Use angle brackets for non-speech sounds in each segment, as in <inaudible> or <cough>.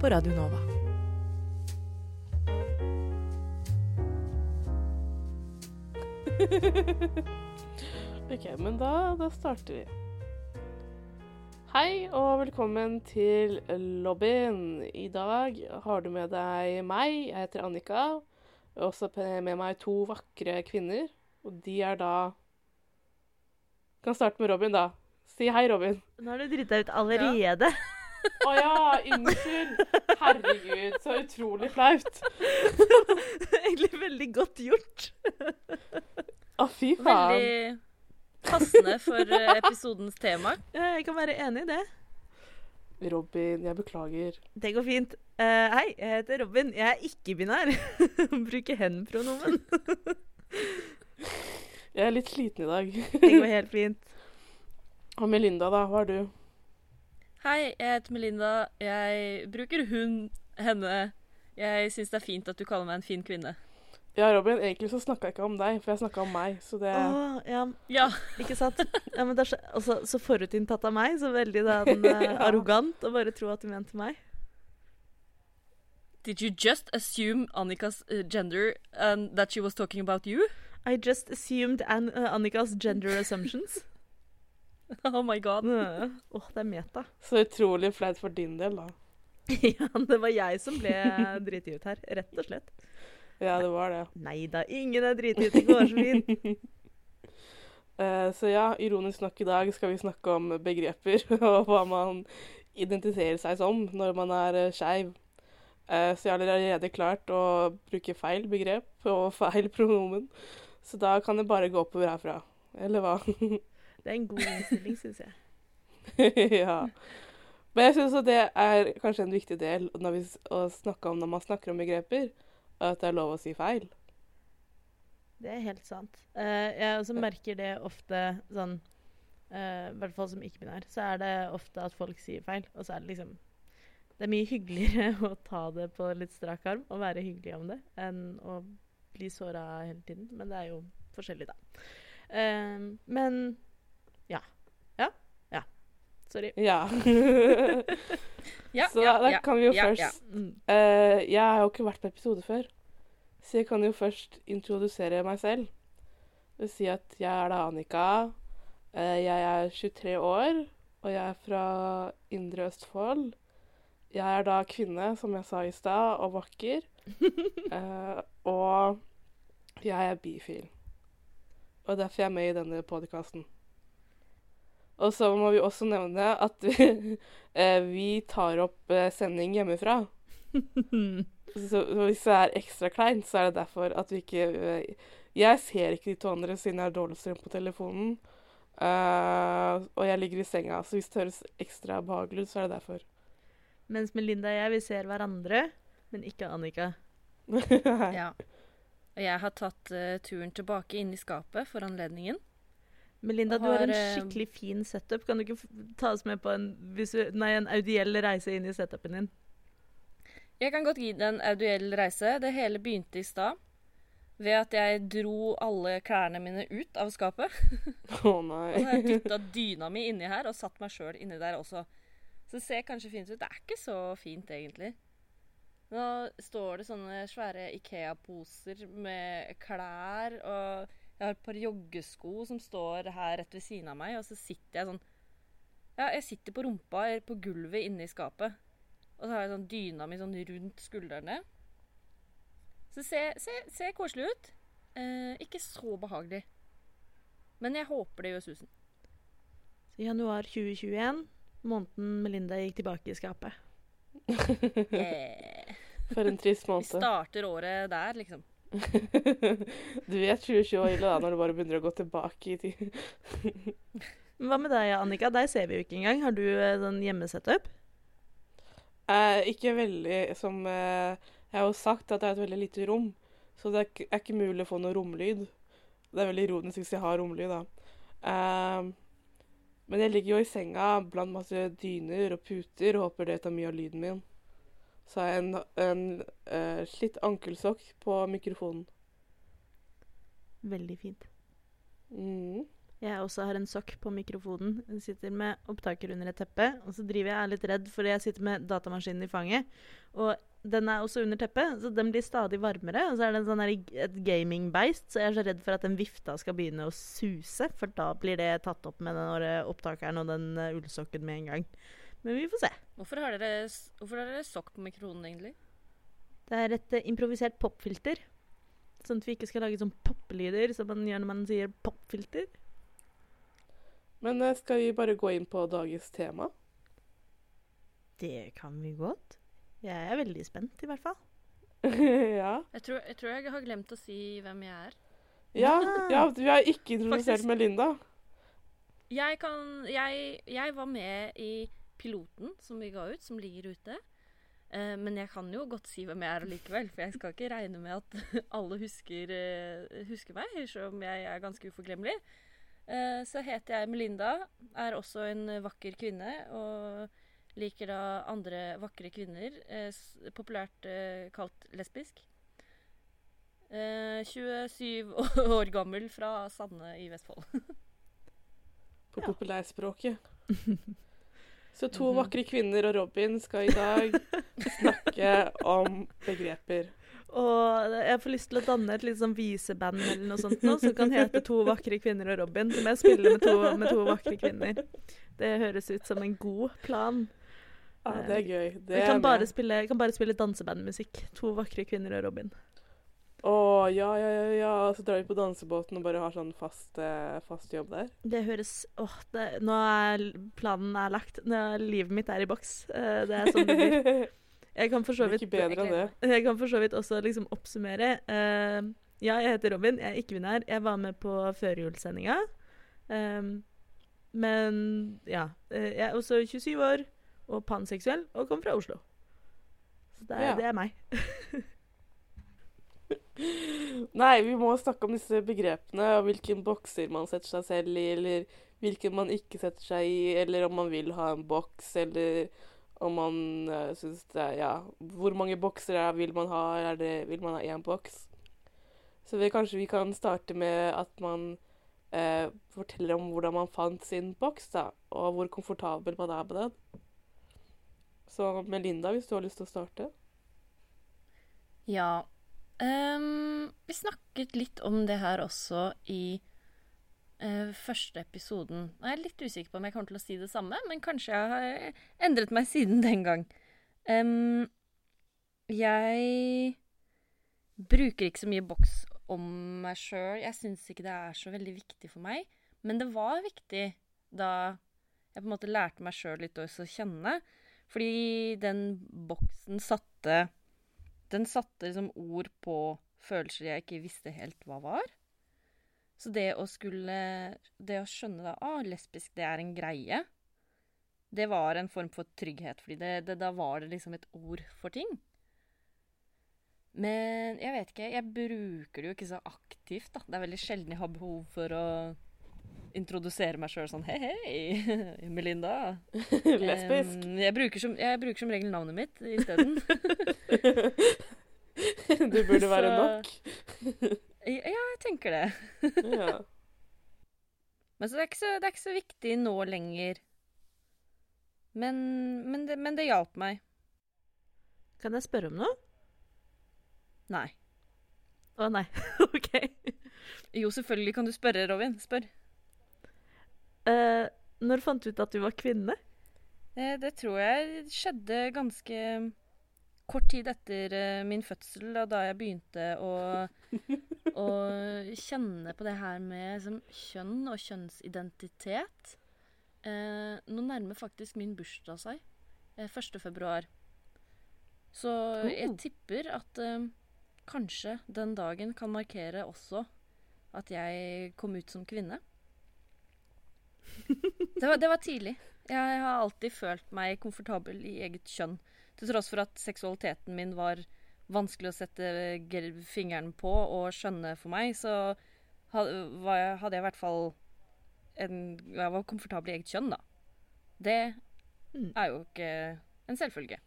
på Radio Nova. <laughs> Ok, men da, da starter vi. Hei og velkommen til lobbyen. I dag har du med deg meg, jeg heter Annika. Jeg har også med meg to vakre kvinner, og de er da Kan starte med Robin, da. Si hei, Robin. Nå har du drita ut allerede. Å ja, unnskyld. Herregud, så utrolig flaut. Egentlig veldig godt gjort. Å, fy faen. Veldig passende for eh, episodens tema. Ja, Jeg kan være enig i det. Robin, jeg beklager. Det går fint. Uh, hei, jeg heter Robin. Jeg er ikke-binær. <laughs> Bruker hen-pronomen. Jeg er litt sliten i dag. Det går helt fint. Og Melinda, da? Hva er du? Hei, jeg heter Melinda. Jeg bruker hun, henne. Jeg syns det er fint at du kaller meg en fin kvinne. Ja, Robin, egentlig så snakka jeg ikke om deg, for jeg snakka om meg. Så det Å, ja, Ja. ikke sant? Ja, men det er så, også, så forutinntatt av meg. Så veldig den, <laughs> ja. arrogant å bare tro at du mente meg. Did you just assume Annikas uh, gender and that she was talking about you? I just assumed An uh, Annikas gender assumptions. <laughs> Oh my god. Åh, det er meta. Så utrolig flaut for din del, da. <laughs> ja, det var jeg som ble driti ut her, rett og slett. Ja, det var det. Nei da, ingen er driti ut. Det går så fint. <laughs> Eh, så ja, ironisk nok i dag skal vi snakke om begreper og hva man identifiserer seg som når man er uh, skeiv. Eh, så jeg har allerede klart å bruke feil begrep og feil pronomen. Så da kan det bare gå oppover herfra. Eller hva? Det er en god innstilling, syns jeg. <laughs> ja. Men jeg syns det er kanskje en viktig del når vi, å snakke om når man snakker om begreper, at det er lov å si feil. Det er helt sant. Uh, jeg også merker det ofte sånn uh, I hvert fall som ikke-binær, så er det ofte at folk sier feil. Og så er det liksom Det er mye hyggeligere <laughs> å ta det på litt strak arm og være hyggelig om det, enn å bli såra hele tiden. Men det er jo forskjellig, da. Uh, men ja. Ja. Ja. Sorry. Ja. <laughs> Ja, Så ja, da ja, kan vi jo først ja. Eh, Jeg har jo ikke vært på episode før, så jeg kan jo først introdusere meg selv. Det vil si at jeg er da Annika. Uh, jeg er 23 år, og jeg er fra Indre Østfold. Jeg er da kvinne, som jeg sa i stad, og vakker. Uh, <laughs> og jeg er bifil. Og derfor er jeg med i denne podkasten. Og så må vi også nevne at vi, <laughs> eh, vi tar opp eh, sending hjemmefra. <laughs> Så, hvis det er ekstra kleint, så er det derfor at vi ikke øh, Jeg ser ikke de to andre siden jeg har dårlig strøm på telefonen. Uh, og jeg ligger i senga, så hvis det høres ekstra behagelig ut, så er det derfor. Mens Melinda og jeg, vi ser hverandre, men ikke Annika. <laughs> ja. Og jeg har tatt uh, turen tilbake inn i skapet for anledningen. Melinda, har, du har en eh, skikkelig fin setup. Kan du ikke ta oss med på en, nei, en audiell reise inn i setupen din? Jeg kan godt gi det en audiell reise. Det hele begynte i stad ved at jeg dro alle klærne mine ut av skapet. <laughs> Å Og så har jeg nei. dytta dyna mi inni her og satt meg sjøl inni der også. Så det ser kanskje fint ut. Det er ikke så fint, egentlig. Nå står det sånne svære Ikea-poser med klær, og jeg har et par joggesko som står her rett ved siden av meg, og så sitter jeg sånn Ja, jeg sitter på rumpa eller på gulvet inne i skapet. Og så har jeg sånn dyna mi sånn rundt skuldrene. Så se ser, ser, ser koselig ut. Eh, ikke så behagelig. Men jeg håper det gjør susen. I Januar 2021, måneden Melinda gikk tilbake i skapet. <laughs> Yeah. For en trist Vi starter året der, liksom. Du vet 2020 var ille da, når du bare begynner å gå tilbake i tid. Hva med deg, Annika? Deg ser vi jo ikke engang. Har du eh, sånn hjemmesetup? Eh, ikke veldig som eh, Jeg har jo sagt at det er et veldig lite rom, så det er ikke, er ikke mulig å få noe romlyd. Det er veldig ironisk hvis jeg har romlyd, da. Eh, men jeg ligger jo i senga blant masse dyner og puter og håper det tar mye av lyden min. Så har jeg en, en uh, slitt ankelsokk på mikrofonen. Veldig fint. Mm. Jeg også har en sokk på mikrofonen. Jeg sitter med opptaker under et teppe. Og så driver jeg er litt redd fordi jeg sitter med datamaskinen i fanget. Og den er også under teppet, så den blir stadig varmere. Og så er det en sånn her, et gamingbeist, så jeg er så redd for at den vifta skal begynne å suse. For da blir det tatt opp med den opptakeren og den eh, ullsokken med en gang. Men vi får se. Hvorfor har dere, hvorfor har dere sokk på mikrofonen, egentlig? Det er et uh, improvisert popfilter. Sånn at vi ikke skal lage sånn popplyder som man gjør når man sier popfilter. Men uh, skal vi bare gå inn på dagens tema? Det kan vi godt. Jeg er veldig spent, i hvert fall. <laughs> ja. Jeg tror, jeg tror jeg har glemt å si hvem jeg er. ja. Ja. Ja, vi har ikke introdusert Faktisk. Melinda. Jeg kan Jeg, jeg var med i piloten som vi ga ut, som ligger ute. Eh, men jeg kan jo godt si hvem jeg er allikevel, for jeg skal ikke regne med at <laughs> alle husker, eh, husker meg, selv om jeg er ganske uforglemmelig. Eh, så heter jeg Melinda, er også en vakker kvinne, og liker da andre vakre kvinner, eh, populært kalt lesbisk. Eh, 27 <laughs> år gammel fra Sande i Vestfold. <laughs> på Ja. populærspråket. Så to Mhm. vakre kvinner og Robin skal i dag <laughs> snakke om begreper. Og jeg får lyst til å danne et litt sånn viseband eller noe sånt nå, som kan hete To vakre kvinner og Robin. Som jeg spiller med to, med to vakre kvinner. Det høres ut som en god plan. Ja, det er gøy. Det Jeg kan bare spille, jeg kan bare spille dansebandmusikk. To vakre kvinner og Robin. Å, ja, ja, ja, ja. Så drar vi på dansebåten og bare har sånn fast, eh, fast jobb der. Det høres Åh, det, nå er planen er lagt. Er livet mitt er i boks. Eh, Det er sånn det blir. <laughs> Jeg kan for så vidt ikke. <laughs> Jeg kan for så vidt også liksom oppsummere. Eh, ja, jeg heter Robin, jeg er ikke-binær. Jeg var med på førjulssendinga. Men ja. jeg er også 27 år og panseksuell og kommer fra Oslo. Så det er, Ja. det er meg. <laughs> <laughs> Nei, vi må snakke om disse begrepene og hvilken bokser man setter seg selv i, eller hvilken man ikke setter seg i, eller om man vil ha en boks, eller om man uh, syns det er Ja, hvor mange bokser er, vil man ha? Er det, vil man ha én boks? Så vi, kanskje vi kan starte med at man uh, forteller om hvordan man fant sin boks, da, og hvor komfortabel man er med den. Så Melinda, hvis du har lyst til å starte? Ja. Ehm, vi snakket litt om det her også i uh, første episoden. Jeg er litt usikker på om jeg kommer til å si det samme, men kanskje jeg har endret meg siden den gang. Um, jeg bruker ikke så mye boks om meg sjøl. Jeg syns ikke det er så veldig viktig for meg. Men det var viktig da jeg på en måte lærte meg sjøl litt å kjenne. Fordi den boksen satte Den satte liksom ord på følelser jeg ikke visste helt hva var. Så det å skulle Det å skjønne da ah, lesbisk, det er en greie, det var en form for trygghet. Fordi det, det, da var det liksom et ord for ting. Men jeg vet ikke. Jeg bruker det jo ikke så aktivt, da. Det er veldig sjelden jeg har behov for å introdusere meg sjøl sånn Hei, hei, <laughs> Melinda. <laughs> Lesbisk. Um, jeg, bruker som, jeg bruker som regel navnet mitt isteden. <laughs> det burde være nok. ja, jeg tenker det. Ja. Men så det, er ikke så, det er ikke så viktig nå lenger. Men, men, det, men det hjalp meg. Kan jeg spørre om noe? Nei. Å nei. OK. Jo, selvfølgelig kan du spørre, Robin. Spør. Eh, når fant du ut at du var kvinne? Eh, Det tror jeg skjedde ganske kort tid etter eh, min fødsel, og da jeg begynte å, <laughs> å kjenne på det her med liksom, kjønn og kjønnsidentitet. Eh, nå nærmer faktisk min bursdag seg. Eh, 1. februar. Så jeg Oh. tipper at eh, kanskje den dagen kan markere også at jeg kom ut som kvinne. Det var, det var tidlig. Jeg har alltid følt meg komfortabel i eget kjønn. Til tross for at seksualiteten min var vanskelig å sette fingeren på og skjønne for meg, så hadde jeg i hvert fall en, Jeg var komfortabel i eget kjønn, da. Det Mm. er jo ikke en selvfølge.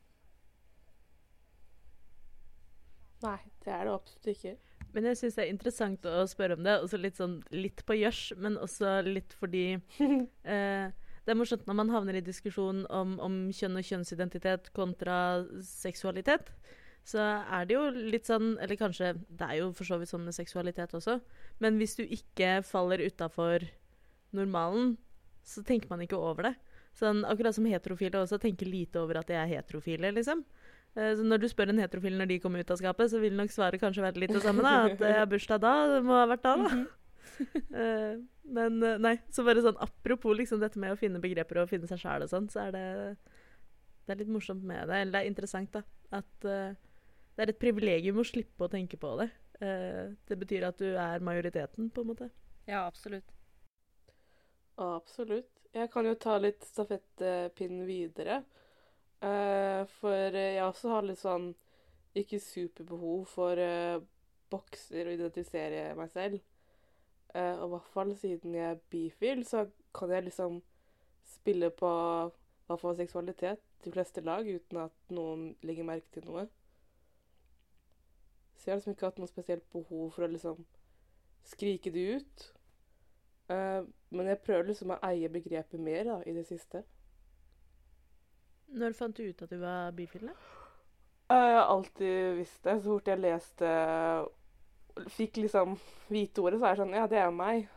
Nei, det er det absolutt ikke. Men jeg syns det er interessant å spørre om det, også litt sånn litt på gjørs, men også litt fordi <laughs> eh, Det er morsomt når man havner i diskusjon om, om kjønn og kjønnsidentitet kontra seksualitet. Så er det jo litt sånn Eller kanskje Det er jo for så vidt sånn med seksualitet også. Men hvis du ikke faller utafor normalen, så tenker man ikke over det. Sånn, akkurat som heterofile også tenker lite over at de er heterofile, liksom. Eh, Så når du spør en heterofil når de kommer ut av skapet, så vil nok svaret kanskje være litt det samme. da, At jeg har bursdag da. Det må ha vært da, da. <laughs> Eh, Men eh, nei, så bare sånn apropos liksom dette med å finne begreper og finne seg sjæl og sånn, så er det det er litt morsomt med det. Eller det er interessant, da. At uh, det er et privilegium å slippe å tenke på det. Uh, det betyr at du er majoriteten, på en måte. Ja, absolutt. Absolutt. Jeg kan jo ta litt stafettpinnen videre. Eh, for jeg også har litt sånn ikke superbehov for uh, bokser å identifisere meg selv. Uh, og i hvert fall siden jeg er bifil, så kan jeg liksom spille på hva for seksualitet de fleste lag uten at noen legger merke til noe. Så jeg har liksom ikke hatt noe spesielt behov for å liksom skrike det ut. Uh, men jeg prøver liksom å eie begrepet mer da, i det siste. Når fant du ut at du var bifil? Eh, Jeg har alltid visst det. Så fort jeg leste Fikk liksom vite ordet, så er jeg sånn Ja, det er meg.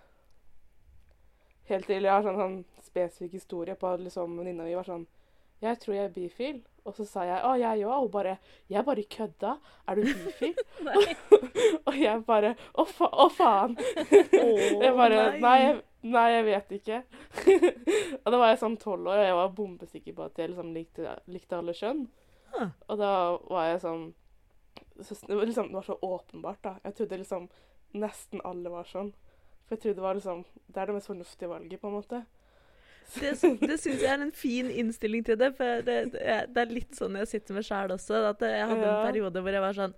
Helt til jeg har sånn, sånn spesifikk historie på at liksom venninna mi var sånn Jeg tror jeg er bifil. Og så sa jeg å, jeg òg. Og hun bare Jeg bare kødda. Er du bifil? <laughs> <laughs> Og jeg bare Å, fa å faen. <laughs> jeg bare nei. nei. Nei, jeg vet ikke. <laughs> og da var jeg sånn tolv år, og jeg var bombesikker på at jeg liksom likte, likte alle kjønn. Huh. Og da var jeg sånn så, det, var liksom, det var så åpenbart, da. Jeg trodde liksom nesten alle var sånn. For jeg trodde det var liksom Det er det mest fornuftige valget, på en måte. <laughs> Det, det syns jeg er en fin innstilling til det. For det, det er litt sånn jeg sitter med sjæl også. At jeg hadde Ja. en periode hvor jeg var sånn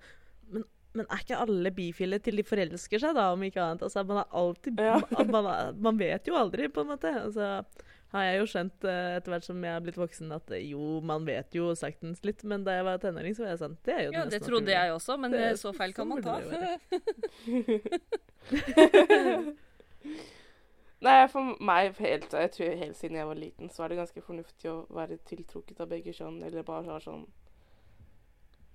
men, er ikke alle bifile til de forelsker seg, da, om ikke annet? Altså, man er alltid Ja. <laughs> man, man, er- man vet jo aldri, på en måte. Altså, har jeg jo skjønt eh, etter hvert som jeg har blitt voksen, at eh, jo, man vet jo saktens litt. Men da jeg var tenåring, så var jeg sånn Det er jo det Ja, mest det trodde naturlig. jeg også, men Det- eh, så feil kan man ta. <laughs> Nei, for meg helt, Jeg tror helt siden jeg var liten, så er det ganske fornuftig å være tiltrukket av begge kjønn, eller bare ha sånn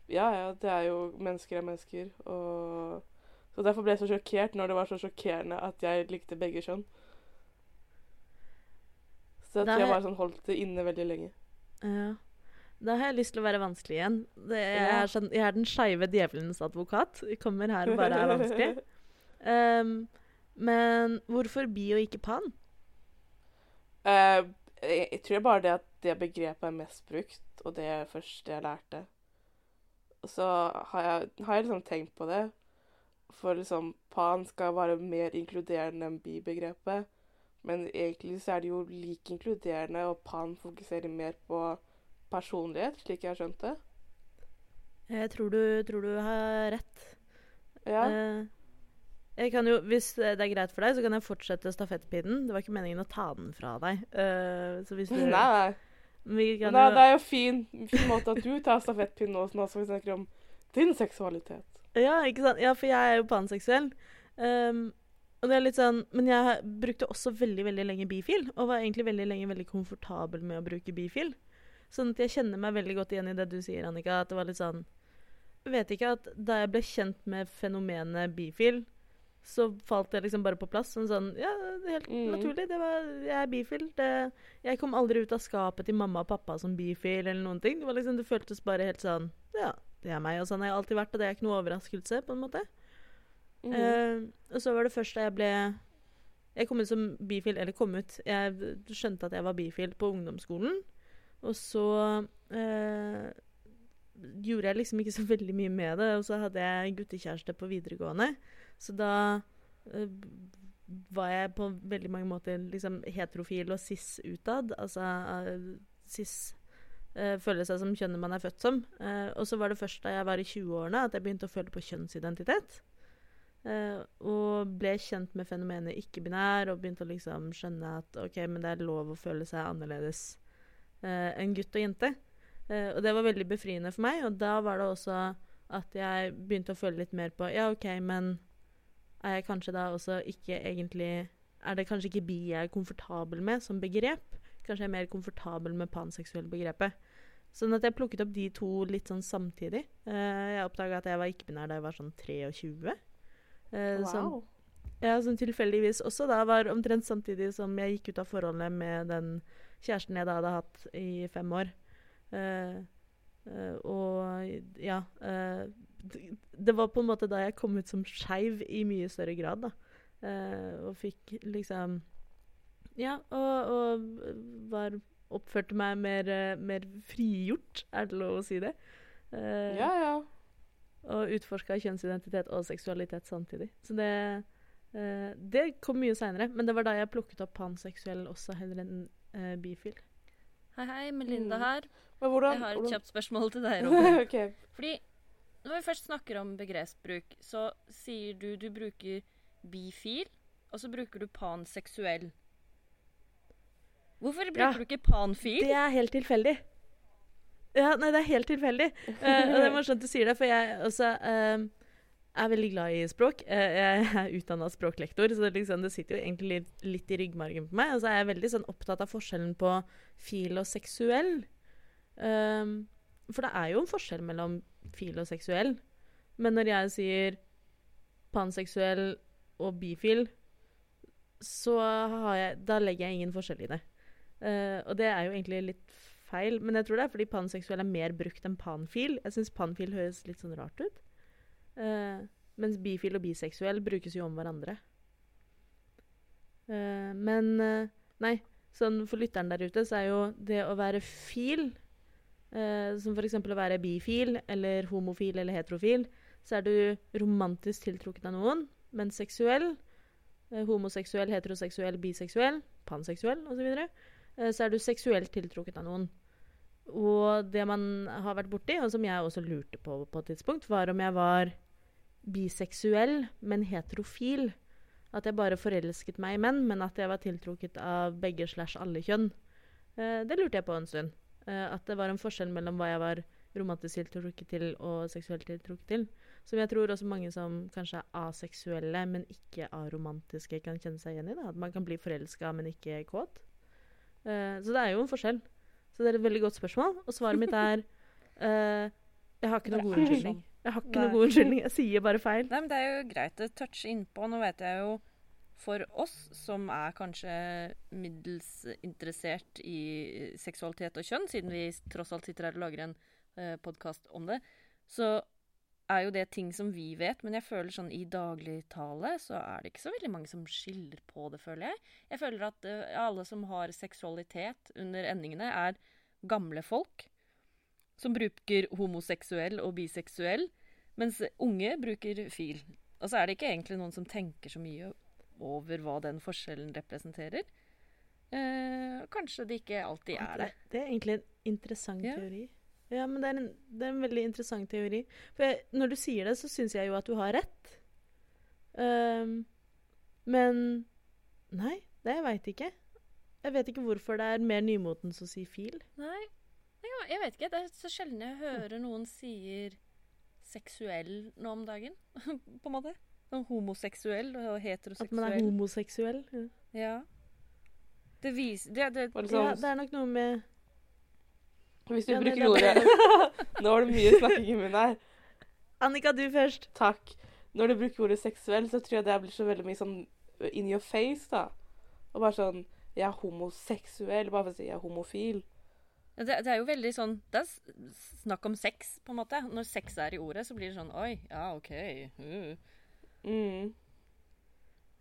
Ja, ja, det er jo Mennesker er mennesker, og Så derfor ble jeg så sjokkert når det var så sjokkerende at jeg likte begge kjønn. Så jeg bare sånn holdt det inne veldig lenge. Ja. Da har jeg lyst til å være vanskelig igjen. Det, jeg, er sånn, jeg er den skeive djevelens advokat. Jeg kommer her og bare er vanskelig. Um, <laughs> men hvorfor bi og ikke pan? Uh, jeg, jeg tror bare det at det begrepet er mest brukt, og det er første jeg lærte. Så har jeg, har jeg liksom tenkt på det. For liksom pan skal være mer inkluderende enn bi-begrepet. Men egentlig så er det jo like inkluderende, og pan fokuserer mer på personlighet, slik jeg har skjønt det. Jeg tror du, tror du har rett. Ja. Eh, jeg kan jo, Hvis det er greit for deg, så kan jeg fortsette stafettpinnen. Det var ikke meningen å ta den fra deg. Eh, så hvis du <laughs> nei, nei. Nei. jo, Det er jo fin, fin måte at du tar stafettpinnen nå som vi snakker om din seksualitet. Ja, ikke sant? Ja, for jeg er jo panseksuell. Um, og det er litt sånn, Men jeg brukte også veldig veldig lenge bifil, og var egentlig veldig lenge veldig komfortabel med å bruke bifil. Sånn at jeg kjenner meg veldig godt igjen i det du sier, Annika. At det var litt sånn vet ikke at da jeg ble kjent med fenomenet bifil, så falt det liksom bare på plass. Sånn sånn Ja, det helt Mm. naturlig. Det var, jeg er bifil. Det, jeg kom aldri ut av skapet til mamma og pappa som bifil eller noen ting. Det var liksom, det føltes bare helt sånn Ja, det er meg, og sånn har jeg alltid vært, og det er ikke noe overraskelse, på en måte. Mm. Eh, og så var det først da jeg ble Jeg kom ut som bifil, eller kom ut Jeg skjønte at jeg var bifil på ungdomsskolen. Og så eh, gjorde jeg liksom ikke så veldig mye med det. Og så hadde jeg guttekjæreste på videregående. Så da eh, var jeg på veldig mange måter liksom heterofil og cis utad. Altså eh, cis eh, føle seg som kjønnet man er født som. Eh, og så var det først da jeg var i 20-årene at jeg begynte å føle på kjønnsidentitet. Eh, og ble kjent med fenomenet ikke-binær og begynte å liksom skjønne at ok, men det er lov å føle seg annerledes eh, enn gutt og jente. Eh, og det var veldig befriende for meg, og da var det også at jeg begynte å føle litt mer på ja, OK, men er jeg kanskje da også ikke egentlig Er det kanskje ikke bi jeg er komfortabel med som begrep? Kanskje jeg er mer komfortabel med panseksuell-begrepet. Sånn at jeg plukket opp de to litt sånn samtidig. Uh, jeg oppdaga at jeg var ikke-binær da jeg var sånn 23. Eh, Som, Wow. ja, som tilfeldigvis også da var omtrent samtidig som jeg gikk ut av forholdet med den kjæresten jeg da hadde hatt i fem år. Uh, Uh, og ja eh, d- Det var på en måte da jeg kom ut som skeiv i mye større grad, da. Uh, og fikk liksom Ja, og, og var Oppførte meg mer, mer frigjort, er det lov å si det? Uh, Ja, ja. og utforska kjønnsidentitet og seksualitet samtidig. Så det, Uh, det kom mye seinere, men det var da jeg plukket opp panseksuell også, heller enn uh, bifil. Hei, hei, Melinda Mm. her. Men hvordan Jeg har et hvordan- kjapt spørsmål til deg, <laughs> Robin. okay. Fordi når vi først snakker om begrepsbruk, så sier du du bruker bifil, og så bruker du panseksuell. Hvorfor bruker Ja. du ikke panfil? Det er helt tilfeldig. Ja, nei, det er helt tilfeldig. uh, det er morsomt du sier det, for jeg også uh, er veldig glad i språk. Uh, jeg er utdanna språklektor, så det, liksom, det sitter jo egentlig litt, litt i ryggmargen på meg. Og så er jeg veldig sånn opptatt av forskjellen på fil og seksuell. Um, for det er jo en forskjell mellom fil og seksuell. Men når jeg sier panseksuell og bifil, så har jeg, da legger jeg ingen forskjell i det. Uh, og det er jo egentlig litt feil, men jeg tror det er fordi panseksuell er mer brukt enn panfil. Jeg syns panfil høres litt sånn rart ut. Uh, mens bifil og biseksuell brukes jo om hverandre. Uh, men nei, sånn for lytteren der ute så er jo det å være fil, eh, som f.eks. å være bifil eller homofil eller heterofil, så er du romantisk tiltrukket av noen, men seksuell, uh, homoseksuell, heteroseksuell, biseksuell, panseksuell osv., eh, så er du seksuelt tiltrukket av noen. Og det man har vært borti, og som jeg også lurte på på et tidspunkt, var om jeg var biseksuell, men heterofil. At jeg bare forelsket meg i menn, men at jeg var tiltrukket av begge slash alle kjønn. Uh, det lurte jeg på en stund. Eh, at det var en forskjell mellom hva jeg var romantisk tiltrukket til og seksuelt tiltrukket til. Som jeg tror også mange som kanskje er aseksuelle, men ikke aromantiske, kan kjenne seg igjen i. Da. At man kan bli forelska, men ikke kåt. Uh, så det er jo en forskjell. Så det er et veldig godt spørsmål. Og svaret mitt er uh, <laughs> Jeg har ikke noen god unnskyldning. Jeg har ikke noen god unnskyldning. Jeg sier bare feil. Nei, men Det er jo greit å touche innpå. Nå vet jeg jo for oss som er kanskje middels interessert i seksualitet og kjønn, siden vi tross alt sitter her og lager en eh, podkast om det, så er jo det ting som vi vet. Men jeg føler sånn i dagligtale så er det ikke så veldig mange som skiller på det, føler jeg. Jeg føler at eh, alle som har seksualitet under endingene, er gamle folk som bruker homoseksuell og biseksuell, mens unge bruker fil. Og så er det ikke egentlig noen som tenker så mye over hva den forskjellen representerer. Eh, kanskje det ikke alltid er det. Det er egentlig en interessant Ja. teori. Ja, men det er, en, det er en veldig interessant teori. For jeg, når du sier det, så syns jeg jo at du har rett. Um, men Nei, det jeg veit ikke. Jeg vet ikke hvorfor det er mer nymotens å si fil. Nei, jeg, jeg vet ikke. Det er så sjelden jeg hører noen sier seksuell nå om dagen, <laughs> på en måte. Sånn homoseksuell og heteroseksuell. At man er homoseksuell. Ja. Ja. Det viser det, det, det ja, sånn, det er nok noe med hvis du Ja, bruker ordet <laughs> Nå var det mye snakking i munnen her. Annika, du først. Takk. Når du bruker ordet seksuell, så tror jeg det blir så veldig mye sånn in your face, da. Og bare sånn Jeg er homoseksuell, bare for å si jeg er homofil. det, det er jo veldig sånn Det er snakk om sex, på en måte. Når sex er i ordet, så blir det sånn Oi, ja, OK. Uh. Mm.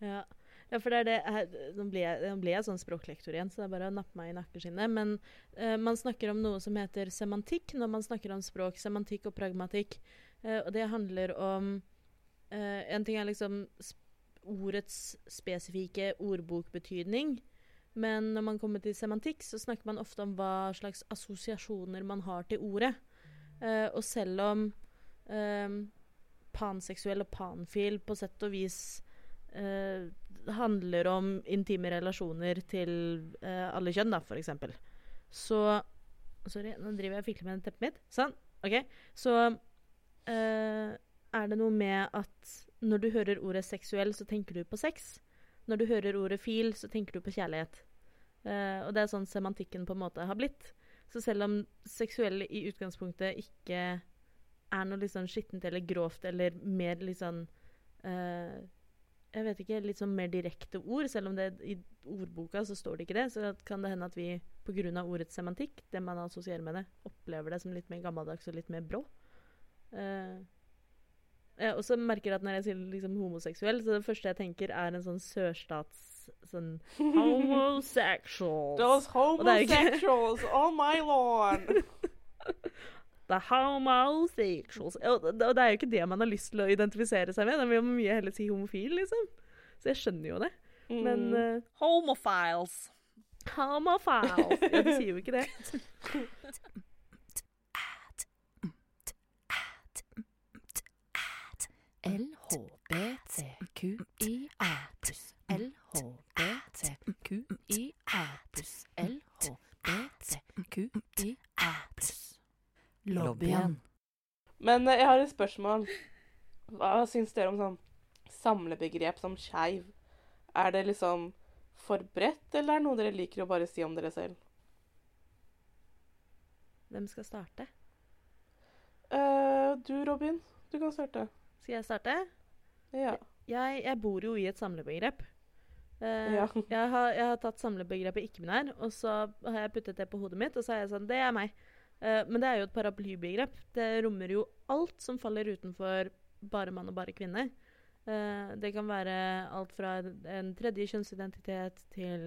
Ja. ja, for det er det Nå blir jeg, jeg sånn språklektor igjen, så det er bare å nappe meg i nakkeskinnet. Men eh, man snakker om noe som heter semantikk når man snakker om språk. Semantikk og pragmatikk. Eh, og det handler om eh, En ting er liksom ordets spesifikke ordbokbetydning. Men når man kommer til semantikk, så snakker man ofte om hva slags assosiasjoner man har til ordet. Eh, og selv om eh, panseksuell og panfil på sett og vis eh, handler om intime relasjoner til eh, alle kjønn, da, for eksempel, så Sorry, nå driver jeg og fikler med teppet mitt. Sånn. OK. Så eh, er det noe med at når du hører ordet seksuell, så tenker du på sex. Når du hører ordet fil, så tenker du på kjærlighet. Eh, og det er sånn semantikken på en måte har blitt. Så selv om seksuell i utgangspunktet ikke er noe litt sånn skittent eller grovt eller mer litt sånn uh, Jeg vet ikke, litt sånn mer direkte ord. Selv om det i ordboka så står det ikke det, så kan det hende at vi pga. ordets semantikk, det man assosierer med det, opplever det som litt mer gammeldags og litt mer brå. Eh, jeg også merker at når jeg sier liksom homoseksuell, så det første jeg tenker, er en sånn sørstats sånn <laughs> homosexuals. Those homosexuals oh my lawn! <laughs> The homosexuals. Og det, og det er jo ikke det man har lyst til å identifisere seg med. Da vil man mye heller si homofil, liksom. Så jeg skjønner jo det. Men Mm. uh, Homophiles. homofiles Ja, de sier jo ikke det. LHBTQIA pluss LHBTQIA pluss LHBTQIA pluss Lobbyen. Men eh, jeg har et spørsmål. Hva syns dere om sånn samlebegrep som skeiv? Er det liksom for bredt, eller er det noe dere liker å bare si om dere selv? Hvem skal starte? Uh, du, Robin. Du kan starte. Skal jeg starte? Ja. Jeg, jeg bor jo i et samlebegrep. Uh, Ja. jeg, har, jeg har tatt samlebegrepet ikke-binær, og så har jeg puttet det på hodet mitt, og så er jeg sånn Det er meg. Eh, men det er jo et paraplybegrep. Det rommer jo alt som faller utenfor bare mann og bare kvinne. Uh, det kan være alt fra en tredje kjønnsidentitet til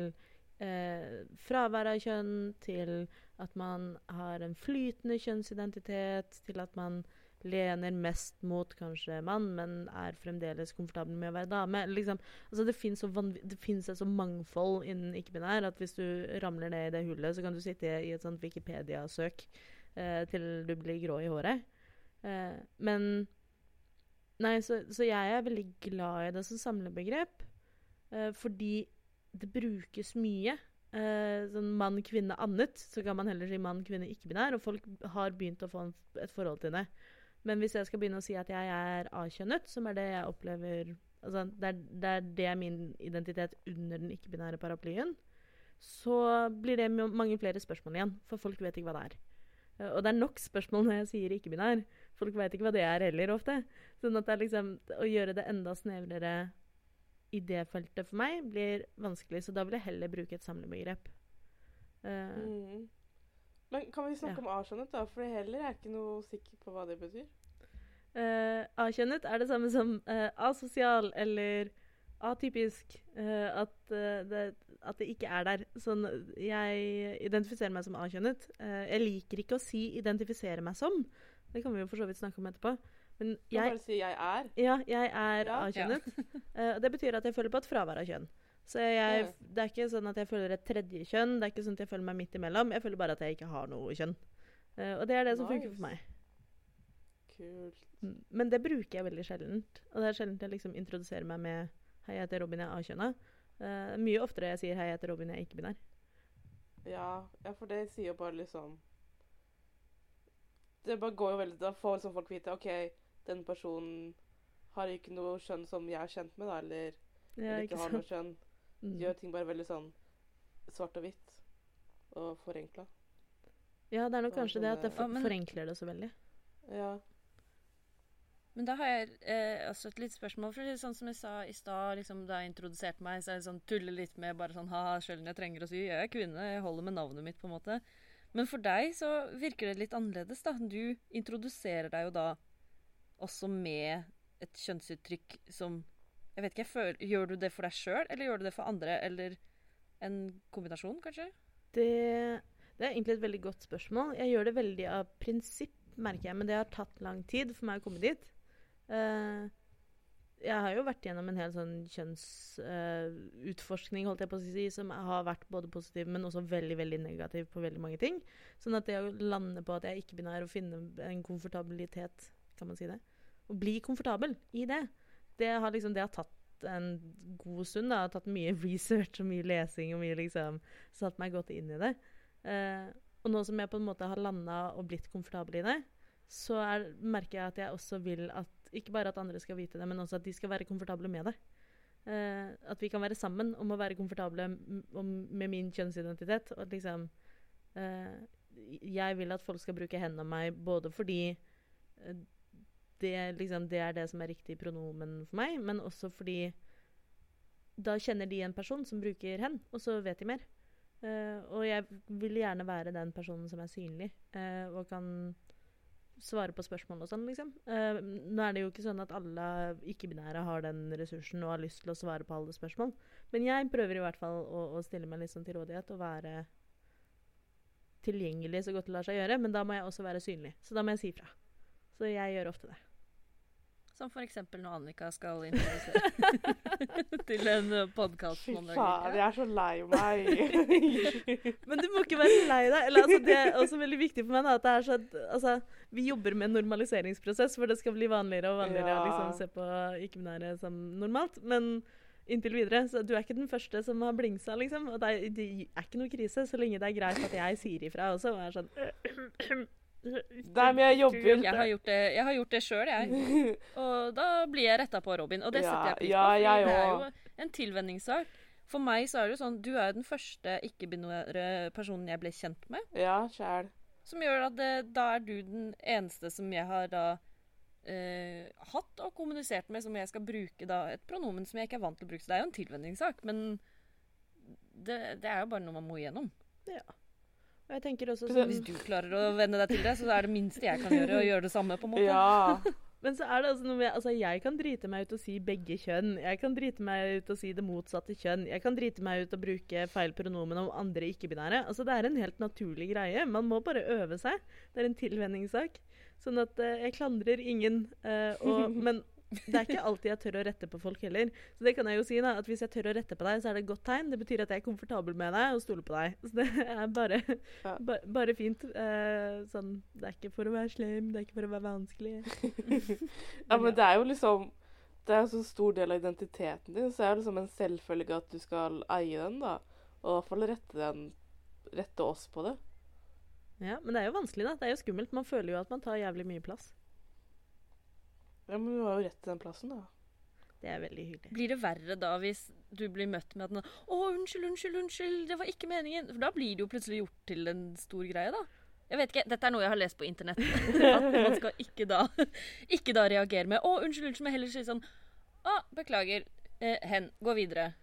uh, fravær av kjønn, til at man har en flytende kjønnsidentitet, til at man lener mest mot kanskje mann, men er fremdeles komfortabel med å være dame. Liksom, altså det fins et så mangfold innen ikke-binær at hvis du ramler ned i det hullet, så kan du sitte i et sånt Wikipedia-søk eh, til du blir grå i håret. Eh, men Nei, så, så jeg er veldig glad i det som samlebegrep, eh, fordi det brukes mye. Eh, sånn mann, kvinne, annet, så kan man heller si mann, kvinne, ikke-binær, og folk har begynt å få en, et forhold til det. Men hvis jeg skal begynne å si at jeg er A-kjønnet, som er det jeg opplever altså det, er, det er det er min identitet under den ikke-binære paraplyen, så blir det mange flere spørsmål igjen, for folk vet ikke hva det er. Og det er nok spørsmål når jeg sier ikke-binær. Folk vet ikke hva det er heller ofte. Sånn at det er liksom, å gjøre det enda snevrere i det feltet for meg blir vanskelig, så da vil jeg heller bruke et samlebegrep. Uh, Mm. Men kan vi snakke Ja. om A-skjønnet, da? For heller er ikke noe sikker på hva det betyr. Uh, A-kjønnet er det samme som uh, asosial eller atypisk. Uh, at, eh, det, at det ikke er der. Sånn, jeg identifiserer meg som A-kjønnet. Eh, jeg liker ikke å si 'identifisere meg som'. Det kan vi jo for så vidt snakke om etterpå. Men Jeg bare si 'jeg er'. ja, jeg er Ja. A-kjønnet. Eh, det betyr at jeg føler på et fravær av kjønn. Så jeg, det er ikke sånn at jeg føler et tredje kjønn. Det er ikke sånn at jeg føler meg midt imellom. Jeg føler bare at jeg ikke har noe kjønn. Uh, og det er det som funker for meg. Kult. Men det bruker jeg veldig sjeldent. Og det er sjelden jeg liksom introduserer meg med 'Hei, jeg heter Robin, jeg er A-kjønna'. Uh, mye oftere jeg sier 'Hei, jeg heter Robin, jeg er ikke-binær'. Ja, ja, for det sier jo bare liksom Det bare går jo veldig Da får liksom folk vite OK, den personen har ikke noe kjønn som jeg er kjent med, da, eller, Ja, eller ikke ikke har noe sant? Mm. Gjør ting bare veldig sånn svart og hvitt og forenkla. Ja, det er nok Ja, kanskje det at det Ja, men- forenkler det så veldig. Ja. Men da har jeg eh, også et lite spørsmål. For det er sånn som jeg sa i stad, liksom, da jeg introduserte meg, så er det sånn tulle litt med bare sånn ha-ha, skjøllen jeg trenger å si. Jeg er kvinne, jeg holder med navnet mitt, på en måte. Men for deg så virker det litt annerledes, da. Du introduserer deg jo da også med et kjønnsuttrykk som Jeg vet ikke, føler, Gjør du det for deg sjøl, eller gjør du det for andre? Eller en kombinasjon, kanskje? Det, det er egentlig et veldig godt spørsmål. Jeg gjør det veldig av prinsipp, merker jeg, men det har tatt lang tid for meg å komme dit. Uh, jeg har jo vært gjennom en hel sånn kjønnsutforskning, holdt jeg på å si, som har vært både positiv, men også veldig veldig negativ på veldig mange ting. Sånn at det å lande på at jeg er ikke-binær og finne en komfortabilitet, kan man si det, å bli komfortabel i det, det har liksom det har tatt en god stund. Det har tatt mye <laughs> research og mye lesing og mye liksom satt meg godt inn i det. Eh, og nå som jeg på en måte har landa og blitt komfortabel i det, så er, merker jeg at jeg også vil at ikke bare at andre skal vite det, men også at de skal være komfortable med det. Eh, at vi kan være sammen om å være komfortable med min kjønnsidentitet. Og at liksom eh, Jeg vil at folk skal bruke hendene om meg både fordi det, liksom, det er det som er riktig pronomen for meg, men også fordi da kjenner de en person som bruker hen, og så vet de mer. Uh, og jeg vil gjerne være den personen som er synlig, uh, og kan svare på spørsmål og sånn, liksom. Uh, nå er det jo ikke sånn at alle ikke-binære har den ressursen og har lyst til å svare på alle spørsmål, men jeg prøver i hvert fall å, å stille meg sånn til rådighet og være tilgjengelig så godt det lar seg gjøre, men da må jeg også være synlig. Så da må jeg si fra. Så jeg gjør ofte det. Som for eksempel når Annika skal introdusere <laughs> til en podkast. Fy faen, jeg er så lei meg. <laughs> Men du må ikke være lei deg. Eller, altså, det er også veldig viktig for meg da, at det er så altså, vi jobber med en normaliseringsprosess for det skal bli vanligere og vanligere å liksom, se på ikke-binære som normalt. Men inntil videre, så du er ikke den første som har blingsa, liksom. Og det er, det er ikke noe krise så lenge det er greit at jeg sier ifra også. Og er sånn Nei, men jeg jobber Jeg har gjort det, jeg har gjort det sjøl, jeg. <laughs> Og da blir jeg retta på, Robin. Og det setter jeg pris på. ja, jeg det er jo en tilvenningssak. For meg så er det jo sånn Du er jo den første ikke-binære personen jeg ble kjent med. Ja, sjæl. Som gjør at det, da er du den eneste som jeg har da eh, hatt og kommunisert med, som jeg skal bruke da et pronomen som jeg ikke er vant til å bruke. Så det er jo en tilvenningssak, men det, det er jo bare noe man må igjennom. Og jeg tenker også sånn Hvis du klarer å venne deg til det, så er det minste jeg kan gjøre, å gjøre det samme. på en måte. Ja. <laughs> Men så er det altså noe med Altså, jeg kan drite meg ut og si begge kjønn. Jeg kan drite meg ut og si det motsatte kjønn. Jeg kan drite meg ut og bruke feil pronomen om andre ikke-binære. Altså, det er en helt naturlig greie. Man må bare øve seg. Det er en tilvenningssak. Sånn at uh, jeg klandrer ingen. Uh, og, <laughs> men det er ikke alltid jeg tør å rette på folk heller. Så det kan jeg jo si da, at hvis jeg tør å rette på deg, så er det et godt tegn. Det betyr at jeg er komfortabel med deg og stoler på deg. Så det er bare, Ja. ba, bare fint. Eh, sånn, det er ikke for å være slem, det er ikke for å være vanskelig. <laughs> ja, men det er jo liksom Det er jo så stor del av identiteten din, så det er jo liksom en selvfølge at du skal eie den, da. Og i hvert fall rette den Rette oss på det. Ja, Men det er jo vanskelig, da. Det er jo skummelt. Man føler jo at man tar jævlig mye plass. Ja, men du har jo rett til den plassen, da. Det er veldig hyggelig. Blir det verre da hvis du blir møtt med at den, 'Å, unnskyld, unnskyld, unnskyld, det var ikke meningen'? For da blir det jo plutselig gjort til en stor greie, da. Jeg vet ikke, Dette er noe jeg har lest på internett. <laughs> At man skal ikke da, ikke da reagere med 'Å, unnskyld, unnskyld', men heller si sånn 'Å, beklager. Eh, hen. Gå videre'.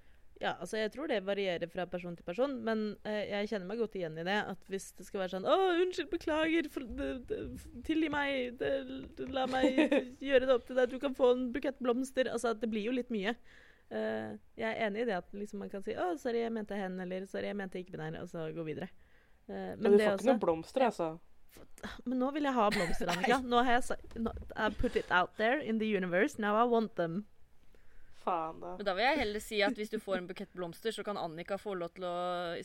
Ja, altså Jeg tror det varierer fra person til person, men eh, jeg kjenner meg godt igjen i det. At hvis det skal være sånn 'Å, unnskyld, beklager. For, de, de, tilgi meg. de, det, la meg <laughs> gjøre det opp til deg. Du kan få en bukett blomster.' Altså, det blir jo litt mye. Eh, jeg er enig i det at liksom, man kan si 'Å, sorry, jeg mente hen', eller 'sorry, jeg mente ikke binær', og så gå videre. Eh, Men du det får også- ikke noen blomster, altså. Men nå vil jeg ha blomster, Annika. Nå har jeg sagt I put it out there in the universe. Now I want them. Faen, da. Men da vil jeg heller si at hvis du får en bukett blomster, så kan Annika få lov til å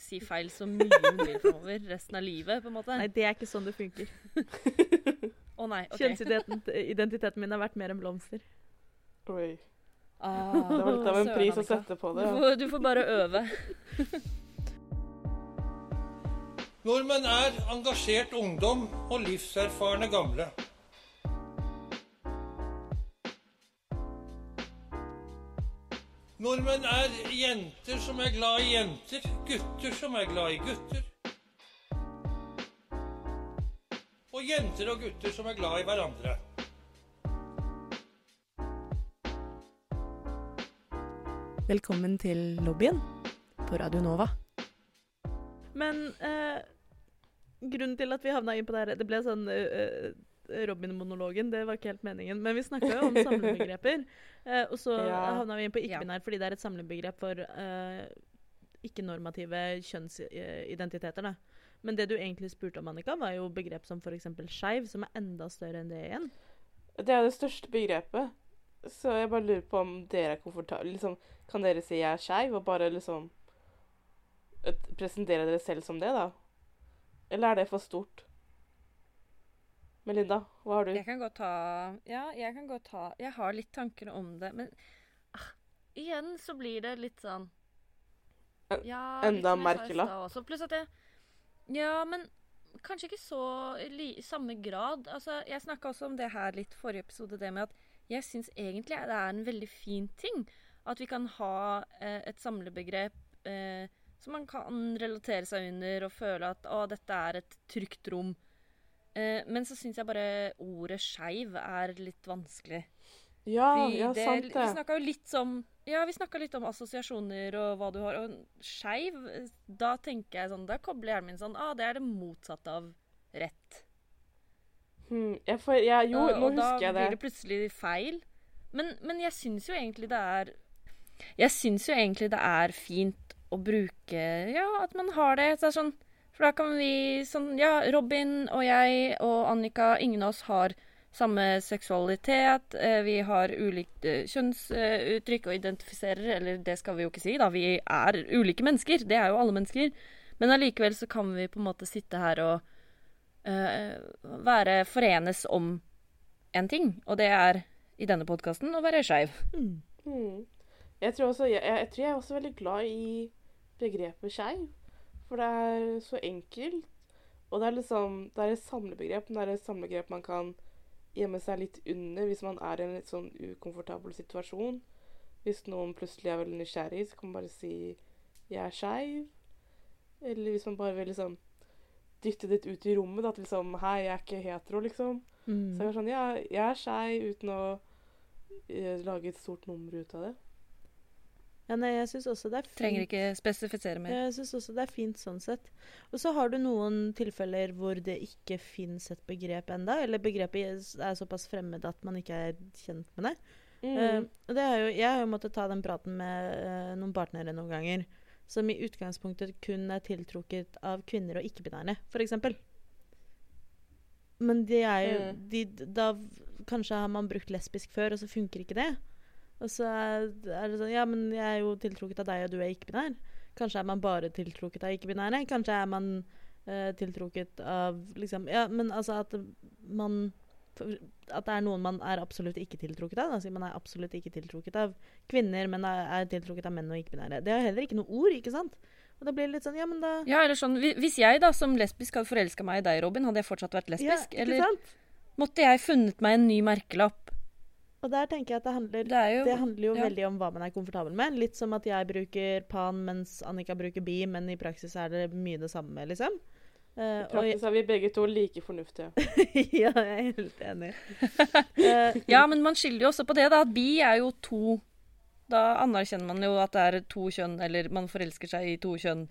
si feil så mye hun vil framover resten av livet, på en måte. Nei, det er ikke sånn det funker. Å nei, OK. Kjønnsidentiteten min har vært mer enn blomster. Oi. Ah, Det var litt av en pris å sette på det. Ja. får, du får bare øve. Nordmenn er engasjert ungdom og livserfarne gamle. Nordmenn er jenter som er glad i jenter, gutter som er glad i gutter. Og jenter og gutter som er glad i hverandre. Velkommen til lobbyen på Radio Nova. Men eh, grunnen til at vi havna inn på det her Det ble sånn eh, eh, Robin-monologen, det var ikke helt meningen. Men vi snakka jo om samlebegreper. <laughs> eh, og så Ja. havna vi inn på ikke-binær fordi det er et samlebegrep for eh, ikke-normative kjønnsidentiteter. da. Men det du egentlig spurte om, Annika, var jo begrep som f.eks. skeiv, som er enda større enn det igjen. Det er det største begrepet. Så jeg bare lurer på om dere er komfortable liksom, Kan dere si jeg er skeiv, og bare liksom presentere dere selv som det, da? Eller er det for stort? Melinda, hva har du? Jeg kan godt ta Ja, jeg kan godt ta Jeg har litt tanker om det, men ah, igjen så blir det litt sånn Ja, enda merkelapp. Pluss at jeg Ja, men kanskje ikke så i samme grad. Altså, jeg snakka også om det her litt forrige episode, det med at jeg syns egentlig det er en veldig fin ting at vi kan ha eh, et samlebegrep eh, som man kan relatere seg under og føle at å, dette er et trygt rom. Eh, men så syns jeg bare ordet skeiv er litt vanskelig. Ja, Fordi ja, det, sant Vi det. snakka jo litt om Ja, vi snakka litt om assosiasjoner og hva du har. Og skeiv, da tenker jeg sånn Da kobler hjernen min sånn Ah, det er det motsatte av rett. Hmm, jeg får, ja, jo, og, nå og da husker jeg blir det. det plutselig feil. Men, men jeg syns jo egentlig det er Jeg syns jo egentlig det er fint å bruke Ja, at man har det. Så det er sånn, for da kan vi sånn Ja, Robin og jeg og Annika, ingen av oss har samme seksualitet. eh, Vi har ulikt eh, kjønnsuttrykk og identifiserer, eller det skal vi jo ikke si, da. Vi er ulike mennesker. Det er jo alle mennesker. Men allikevel så kan vi på en måte sitte her og uh, være forenes om en ting, og det er i denne podkasten å være skeiv. Mm. Mm. Jeg, tror jeg, jeg tror jeg er også veldig glad i begrepet skeiv. For det er så enkelt. Og det er liksom Det er et samlebegrep, men det er et samlebegrep man kan gjemme seg litt under hvis man er i en litt sånn ukomfortabel situasjon. Hvis noen plutselig er veldig nysgjerrig, så kan man bare si 'jeg er skeiv'. Eller hvis man bare vil liksom dytte det ut i rommet, da, at liksom 'hei, jeg er ikke hetero', liksom. Så Mm. jeg er sånn, ja, jeg er skeiv uten å eh, lage et stort nummer ut av det. Ja, nei, jeg syns også det er fint. Trenger ikke spesifisere mer. Jeg syns også det er fint sånn sett. Og så har du noen tilfeller hvor det ikke fins et begrep enda, eller begrepet er såpass fremmed at man ikke er kjent med det. Mm. Uh, det jo, jeg har jo måttet ta den praten med uh, noen partnere noen ganger, som i utgangspunktet kun er tiltrukket av kvinner og ikke-binære, f.eks. Men det er jo Mm. de, Da kanskje har man brukt lesbisk før, og så funker ikke det. Og så er det sånn Ja, men jeg er jo tiltrukket av deg, og du er ikke-binær. Kanskje er man bare tiltrukket av ikke-binære. Kanskje er man uh, tiltrukket av liksom Ja, men altså at man At det er noen man er absolutt ikke tiltrukket av. Altså man er absolutt ikke tiltrukket av kvinner, men er, er tiltrukket av menn og ikke-binære. Det er heller ikke noe ord, ikke sant? Og da blir det litt sånn Ja, men da Ja, eller sånn, Hvis jeg da som lesbisk hadde forelska meg i deg, Robin, hadde jeg fortsatt vært lesbisk? Ja, ikke eller sant? måtte jeg funnet meg en ny merkelapp? Og der tenker jeg at det handler Det jo Det handler jo ja. veldig om hva man er komfortabel med. Litt som at jeg bruker pan mens Annika bruker bi, men i praksis er det mye det samme, liksom. Uh, I og praksis er vi begge to like fornuftige. <laughs> ja, jeg er helt enig. uh, <laughs> Ja, men man skiller jo også på det, da. At bi er jo to Da anerkjenner man jo at det er to kjønn, eller man forelsker seg i to kjønn.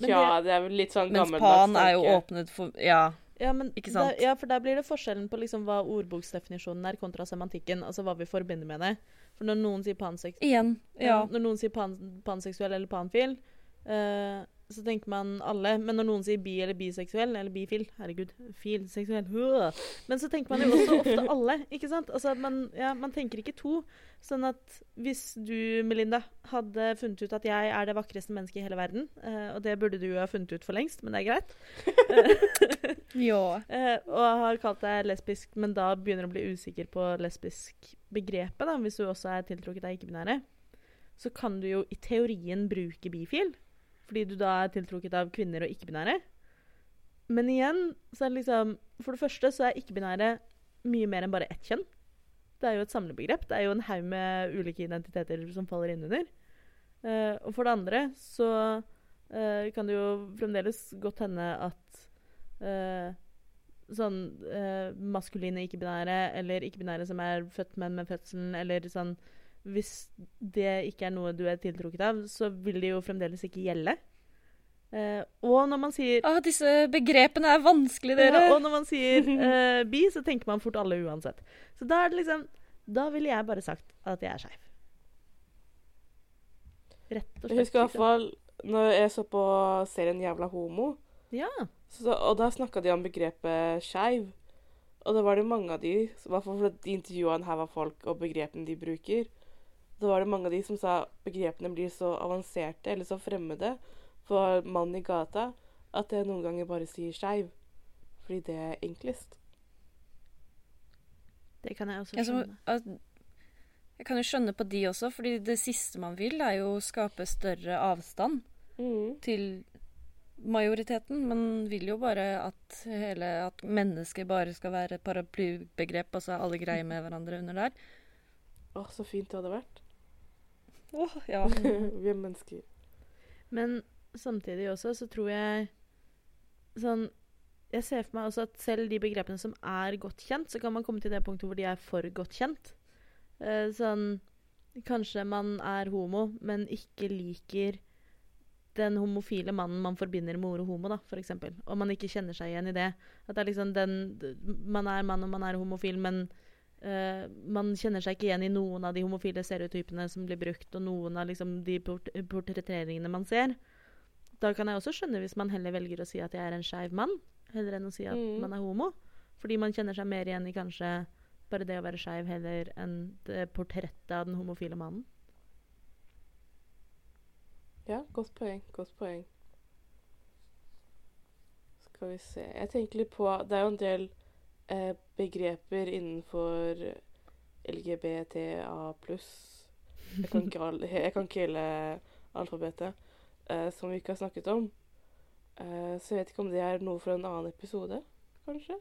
Men ja, det er vel litt sånn Mens pan er jo åpnet for Ja. Ja, men Ikke sant? Der, ja, for der blir det forskjellen på liksom hva ordboksdefinisjonen er kontra semantikken. Altså hva vi forbinder med det. For når noen sier pansex Igjen. ja. Ja. Når noen sier pan panseksuell eller panfil, eh, så tenker man alle. Men når noen sier bi eller biseksuell, eller bifil Herregud, fil, seksuell øh. Men så tenker man jo også ofte <laughs> alle, ikke sant? Altså man, ja, man tenker ikke to. Sånn at hvis du, Melinda, hadde funnet ut at jeg er det vakreste mennesket i hele verden, eh, og det burde du jo ha funnet ut for lengst, men det er greit <laughs> <laughs> ja. Eh, og har kalt deg lesbisk, men da begynner du å bli usikker på lesbisk-begrepet, da, hvis du også er tiltrukket av ikke-binære, så kan du jo i teorien bruke bifil, fordi du da er tiltrukket av kvinner og ikke-binære. Men igjen, så er det liksom For det første så er ikke-binære mye mer enn bare ett kjønn. Det er jo et samlebegrep. Det er jo en haug med ulike identiteter som faller innunder. Uh, og for det andre så uh, kan det jo fremdeles godt hende at uh, sånn eh, maskuline ikke-binære, eller ikke-binære som er født menn med fødselen, eller sånn Hvis det ikke er noe du er tiltrukket av, så vil det jo fremdeles ikke gjelde. Uh, og når man sier Ah, disse begrepene er vanskelige, dere. ja, og når man sier uh, bi, så tenker man fort alle uansett. Så da er det liksom Da ville jeg bare sagt at jeg er skeiv. Rett og slett. Jeg husker i hvert fall når jeg så på serien Jævla homo, Ja. så, og da snakka de om begrepet skeiv. Og da var det mange av de, i hvert fall fordi de intervjua en haug av folk og begrepene de bruker, da var det mange av de som sa begrepene blir så avanserte eller så fremmede for mannen i gata at jeg noen ganger bare sier skeiv. Fordi det er enklest. Det kan jeg også så, skjønne. jeg kan jo skjønne på de også, fordi det siste man vil, er jo å skape større avstand Mm. til majoriteten. Man vil jo bare at hele at mennesket bare skal være et paraplybegrep, altså alle greier med hverandre under der. Å, så fint det hadde vært. Åh, ja. <laughs> Vi er mennesker. Men samtidig også så tror jeg sånn Jeg ser for meg også at selv de begrepene som er godt kjent, så kan man komme til det punktet hvor de er for godt kjent. Eh, sånn Kanskje man er homo, men ikke liker den homofile mannen man forbinder med ordet homo, da, eksempel. Og man ikke kjenner seg igjen i det. At det er liksom den Man er mann og man er homofil, men eh, man kjenner seg ikke igjen i noen av de homofile stereotypene som blir brukt, og noen av liksom de port portretteringene man ser. Da kan jeg også skjønne hvis man heller velger å si at jeg er en skeiv mann, heller enn å si at Mm. man er homo. Fordi man kjenner seg mer igjen i kanskje bare det å være skeiv heller enn det portrettet av den homofile mannen. Ja, godt poeng. Godt poeng. Skal vi se Jeg tenker litt på Det er jo en del eh, begreper innenfor LGBTA pluss jeg, <laughs> jeg kan ikke hele alfabetet. eh, som vi ikke har snakket om. Eh, så jeg vet ikke om det er noe for en annen episode, kanskje?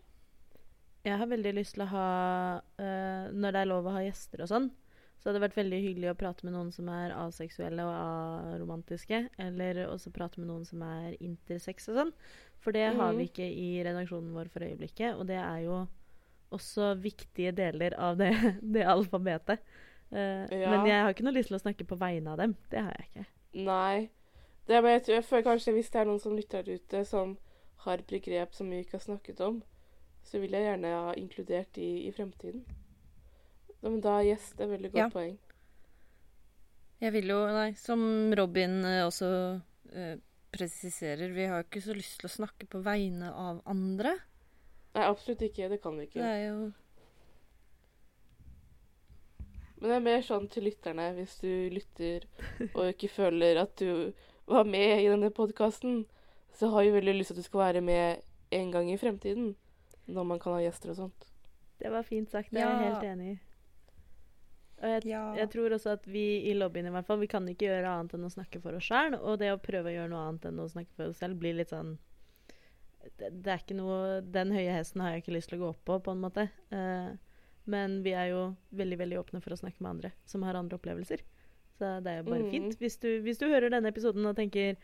Jeg har veldig lyst til å ha eh, Når det er lov å ha gjester og sånn, så hadde det vært veldig hyggelig å prate med noen som er aseksuelle og aromantiske. Eller også prate med noen som er intersex og sånn. For det har Mhm. vi ikke i redaksjonen vår for øyeblikket. Og det er jo også viktige deler av det, <laughs> det alfabetet. Uh, Ja. Men jeg har ikke noe lyst til å snakke på vegne av dem. Det har jeg ikke. Nei. Det jeg, tror, jeg føler kanskje hvis det er noen som lytter der ute, som har begrep som vi ikke har snakket om, så vil jeg gjerne ha inkludert de i fremtiden. Ja, Men da yes, det er veldig godt Ja. poeng. Jeg vil jo, nei, som Robin eh, også eh, presiserer, vi har jo ikke så lyst til å snakke på vegne av andre. Nei, absolutt ikke. Det kan vi Det ikke. er jo Men det er mer sånn til lytterne, hvis du lytter og ikke <laughs> føler at du var med i denne podkasten, så har vi veldig lyst til at du skal være med en gang i fremtiden. Når man kan ha gjester og sånt. Det var fint sagt. Det er jeg Ja. helt enig i. Og jeg, Ja. jeg tror også at vi i lobbyen i hvert fall, vi kan ikke gjøre annet enn å snakke for oss sjøl. Og det å prøve å gjøre noe annet enn å snakke for oss selv blir litt sånn det, det er ikke noe Den høye hesten har jeg ikke lyst til å gå opp på, på en måte. Uh, men vi er jo veldig veldig åpne for å snakke med andre som har andre opplevelser. Så det er jo bare mm. fint. Hvis du, hvis du hører denne episoden og tenker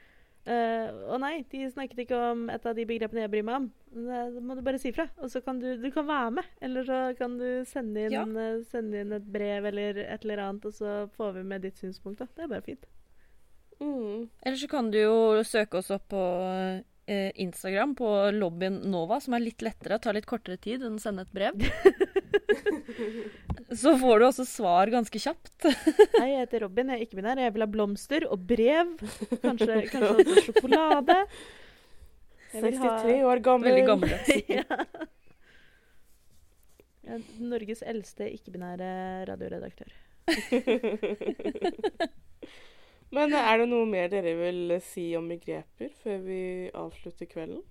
eh, å nei, de snakket ikke om et av de begrepene jeg bryr meg om. Da må du bare si fra, og så kan du, du kan være med. Eller så kan du sende inn, Ja. eh, sende inn et brev eller et eller annet, og så får vi med ditt synspunkt. da. Det er bare fint. Mm. Eller så kan du jo søke oss opp på eh, Instagram på lobbyen Nova, som er litt lettere, tar litt kortere tid enn å sende et brev. <laughs> <laughs> så får du også svar ganske kjapt. <laughs> Hei, jeg heter Robin, jeg er ikke-binær. Jeg vil ha blomster og brev. Kanskje, kanskje også sjokolade. Jeg vil ha- 63 år gammel. Veldig gammel. <laughs> ja. Jeg er Norges eldste ikke-binære radioredaktør. Men er det noe mer dere vil si om begreper før vi avslutter kvelden?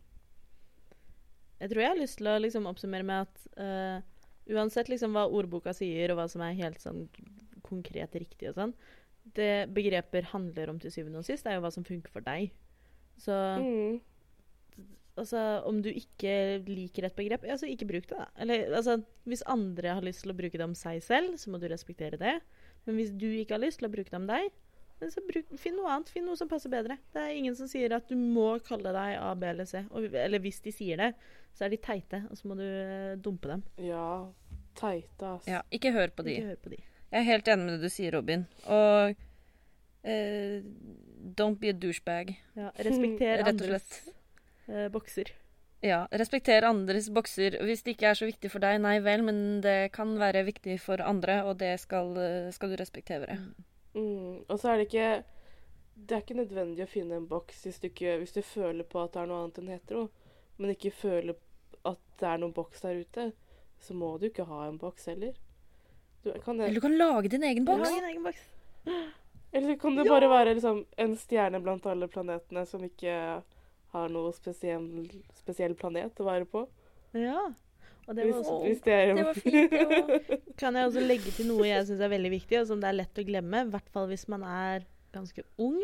Jeg tror jeg har lyst til å liksom oppsummere med at eh, uansett liksom hva ordboka sier, og hva som er helt sånn konkret riktig og sånn, det begreper handler om til syvende og sist, er jo hva som funker for deg. Så Mm. altså, om du ikke liker et begrep, så ikke bruk det, da. Eller altså, hvis andre har lyst til å bruke det om seg selv, så må du respektere det. Men hvis du ikke har lyst til å bruke det om deg, så bruk, finn noe annet. Finn noe som passer bedre. Det er ingen som sier at du må kalle deg A, B eller C. Og, eller hvis de sier det, så er de teite, og så må du eh, dumpe dem. Ja, teite, ass. Ja, ikke hør på de. Ikke hør på de. Jeg er helt enig med det du sier, Robin. Og eh, don't be a douchebag. Ja, respekter <laughs> Rett og andres eh, bokser. Ja, respekter andres bokser. Hvis det ikke er så viktig for deg, nei vel, men det kan være viktig for andre, og det skal, eh, skal du respektere. Mm. Og så er det ikke Det er ikke nødvendig å finne en boks hvis du, ikke, hvis du føler på at det er noe annet enn hetero, men ikke føler at det er noen boks der ute. så må du ikke ha en boks heller. Du kan, Eller du kan lage din egen boks. Ja. Din egen boks. eller kan det bare være liksom en stjerne blant alle planetene som ikke har noe spesiell, spesiell planet å være på. Ja. Og det var også hvis det er Det var fint. Det var... <laughs> kan jeg også legge til noe jeg syns er veldig viktig, og som det er lett å glemme. I hvert fall hvis man er ganske ung.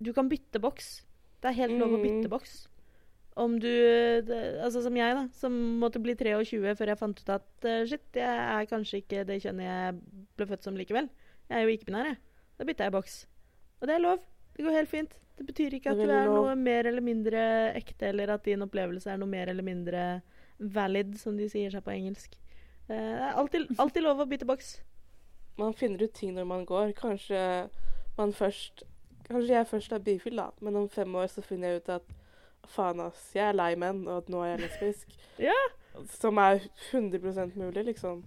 Du kan bytte boks. Det er helt lov å Mm. bytte boks. Om du det, Altså som jeg, da, som måtte bli 23 før jeg fant ut at uh, shit, jeg er kanskje ikke det kjønnet jeg ble født som likevel. Jeg er jo ikke-binær, jeg. Da bytta jeg boks. Og det er lov. Det går helt fint. Det betyr ikke at du er noe mer eller mindre ekte, eller at din opplevelse er noe mer eller mindre valid, som de sier seg på engelsk. Eh, Det er alltid, alltid lov å bytte boks. Man finner ut ting når man går. Kanskje man først Kanskje jeg først er bifil, da, men om fem år så finner jeg ut at faen, ass, jeg er lei menn, og at nå er jeg lesbisk. <laughs> Ja. Som er 100% mulig, liksom.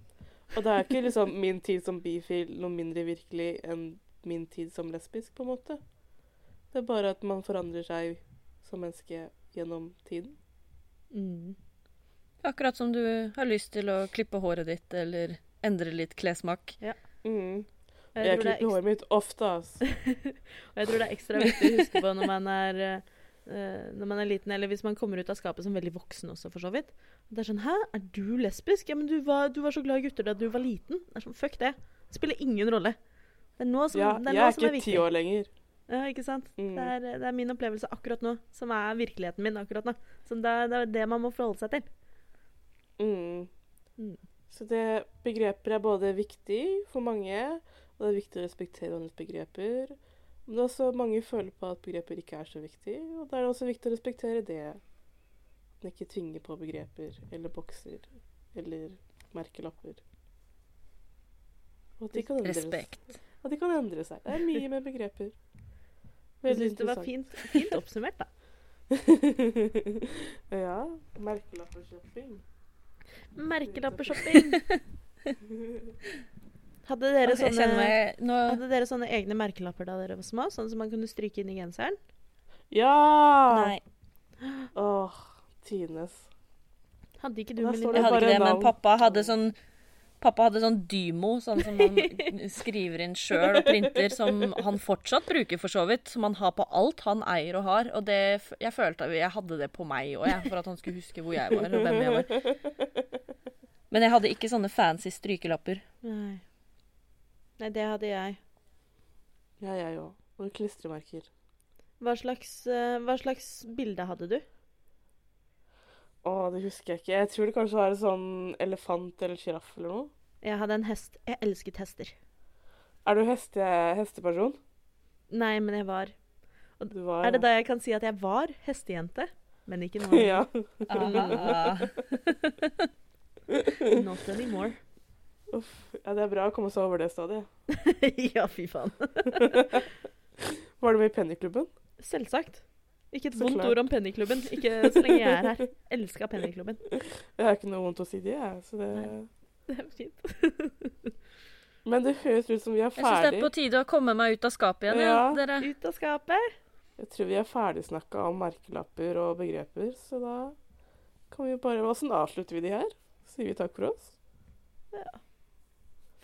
Og det er ikke liksom min tid som bifil noe mindre virkelig enn min tid som lesbisk, på en måte. Det er bare at man forandrer seg som menneske gjennom tiden. Mm. Akkurat som du har lyst til å klippe håret ditt eller endre litt klessmak. Mm. Jeg jeg, er klipper håret mitt ofte, altså. <laughs> og jeg tror det er ekstra viktig å huske på når man er uh, når man er liten, eller hvis man kommer ut av skapet som veldig voksen også, for så vidt. Det er sånn Hæ, er du lesbisk? Ja, men du var, du var så glad i gutter da du var liten. Det er sånn, Fuck det. Det spiller ingen rolle. Det er nå som, Ja, det er, jeg er er ikke ti år lenger. Ja, ikke sant? Mm. Det, er, det er min opplevelse akkurat nå, som er virkeligheten min akkurat nå. Så det, er- det er det man må forholde seg til. Mm. Mm. Så det begreper er både viktig for mange, og det er viktig å respektere andres begreper. Men det er også mange føler på at begreper ikke er så viktig, og da er det også viktig å respektere det. Man ikke tvinger på begreper eller bokser eller merkelapper. Og at de kan endre, Respekt. at de kan endre seg. Det er mye med begreper. Jeg syns det var fint, fint oppsummert, da. <laughs> ja. Merkelappershopping. Merkelappeshopping. Hadde dere, sånne, meg nå hadde dere sånne egne merkelapper da dere var små? Sånn som man kunne stryke inn i genseren? Ja! Nei, Åh, tines Hadde ikke du, Melinda? jeg hadde ikke det, men pappa hadde sånn Pappa hadde sånn Dymo, sånn som han <laughs> skriver inn sjøl og printer, som han fortsatt bruker for så vidt. Som han har på alt han eier og har. Og det, jeg følte at jeg hadde det på meg òg, for at han skulle huske hvor jeg var, og hvem jeg var. Men jeg hadde ikke sånne fancy strykelapper. Nei. Nei, det hadde jeg. Ja, jeg òg. Og klistremerker. Hva slags, eh, hva slags bilde hadde du? Å, det husker jeg ikke. Jeg tror det kanskje var en sånn elefant eller sjiraff eller noe. Jeg hadde en hest. Jeg elsket hester. Er du heste, hesteperson? Nei, men jeg var. Du var Er det da jeg kan si at jeg var hestejente? Men ikke nå. <laughs> ja. Ah, <laughs> Not anymore. ja, det er bra å komme seg over det stadiet. <laughs> ja, fy faen. Var du med i Pennyklubben? Selvsagt. Ikke et Så vondt klart. ord om Pennyklubben. Ikke så lenge jeg er her. Elska Pennyklubben. Jeg har ikke noe vondt å si det, jeg. Så det... Det er fint. <laughs> Men det høres ut som vi er ferdig. jeg syns det er på tide å komme meg ut av skapet igjen, ja, Ja. dere. Ut av skapet. Jeg tror vi er ferdigsnakka om merkelapper og begreper, så da kan vi bare Åssen avslutter vi de her? Sier vi takk for oss? Ja.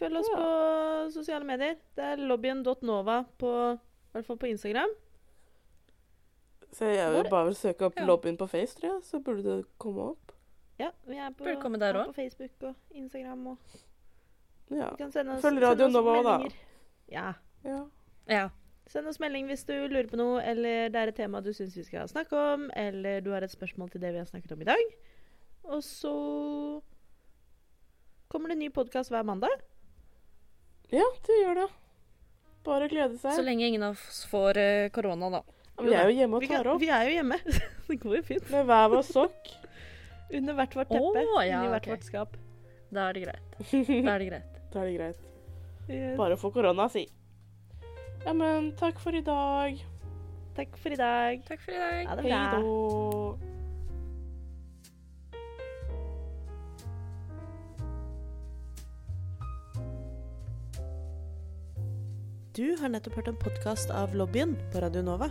Følg oss Ja. på sosiale medier. Det er lobbyen.nova på i hvert fall på Instagram. Så jeg vil bare søke opp Ja. lobbyen på Face, tror jeg, så burde det komme opp. Ja, vi er på, Burde komme der er på Facebook og Instagram. Og Ja. du kan sende oss, Følg Radio Nova også, da. Ja. ja. Ja. Send oss melding hvis du lurer på noe, eller det er et tema du syns vi skal snakke om, eller du har et spørsmål til det vi har snakket om i dag. Og så kommer det en ny podkast hver mandag. Ja, det gjør det. Bare glede seg. Så lenge ingen av oss får eh, korona, da. Ja, vi er jo hjemme og tar opp vi er jo hjemme. <laughs> det går jo fint. med hver vår sokk. <laughs> Under hvert vårt teppe. Oh, ja, inni hvert okay. vårt skap. Da er det greit. <laughs> Da er det greit. Da er det greit. Yes. Bare få korona, si. Ja, men takk for i dag. Takk for i dag. Takk for i dag. Ha det Hei bra. då. Du har nettopp hørt en podkast av Lobbyen på Radio Nova.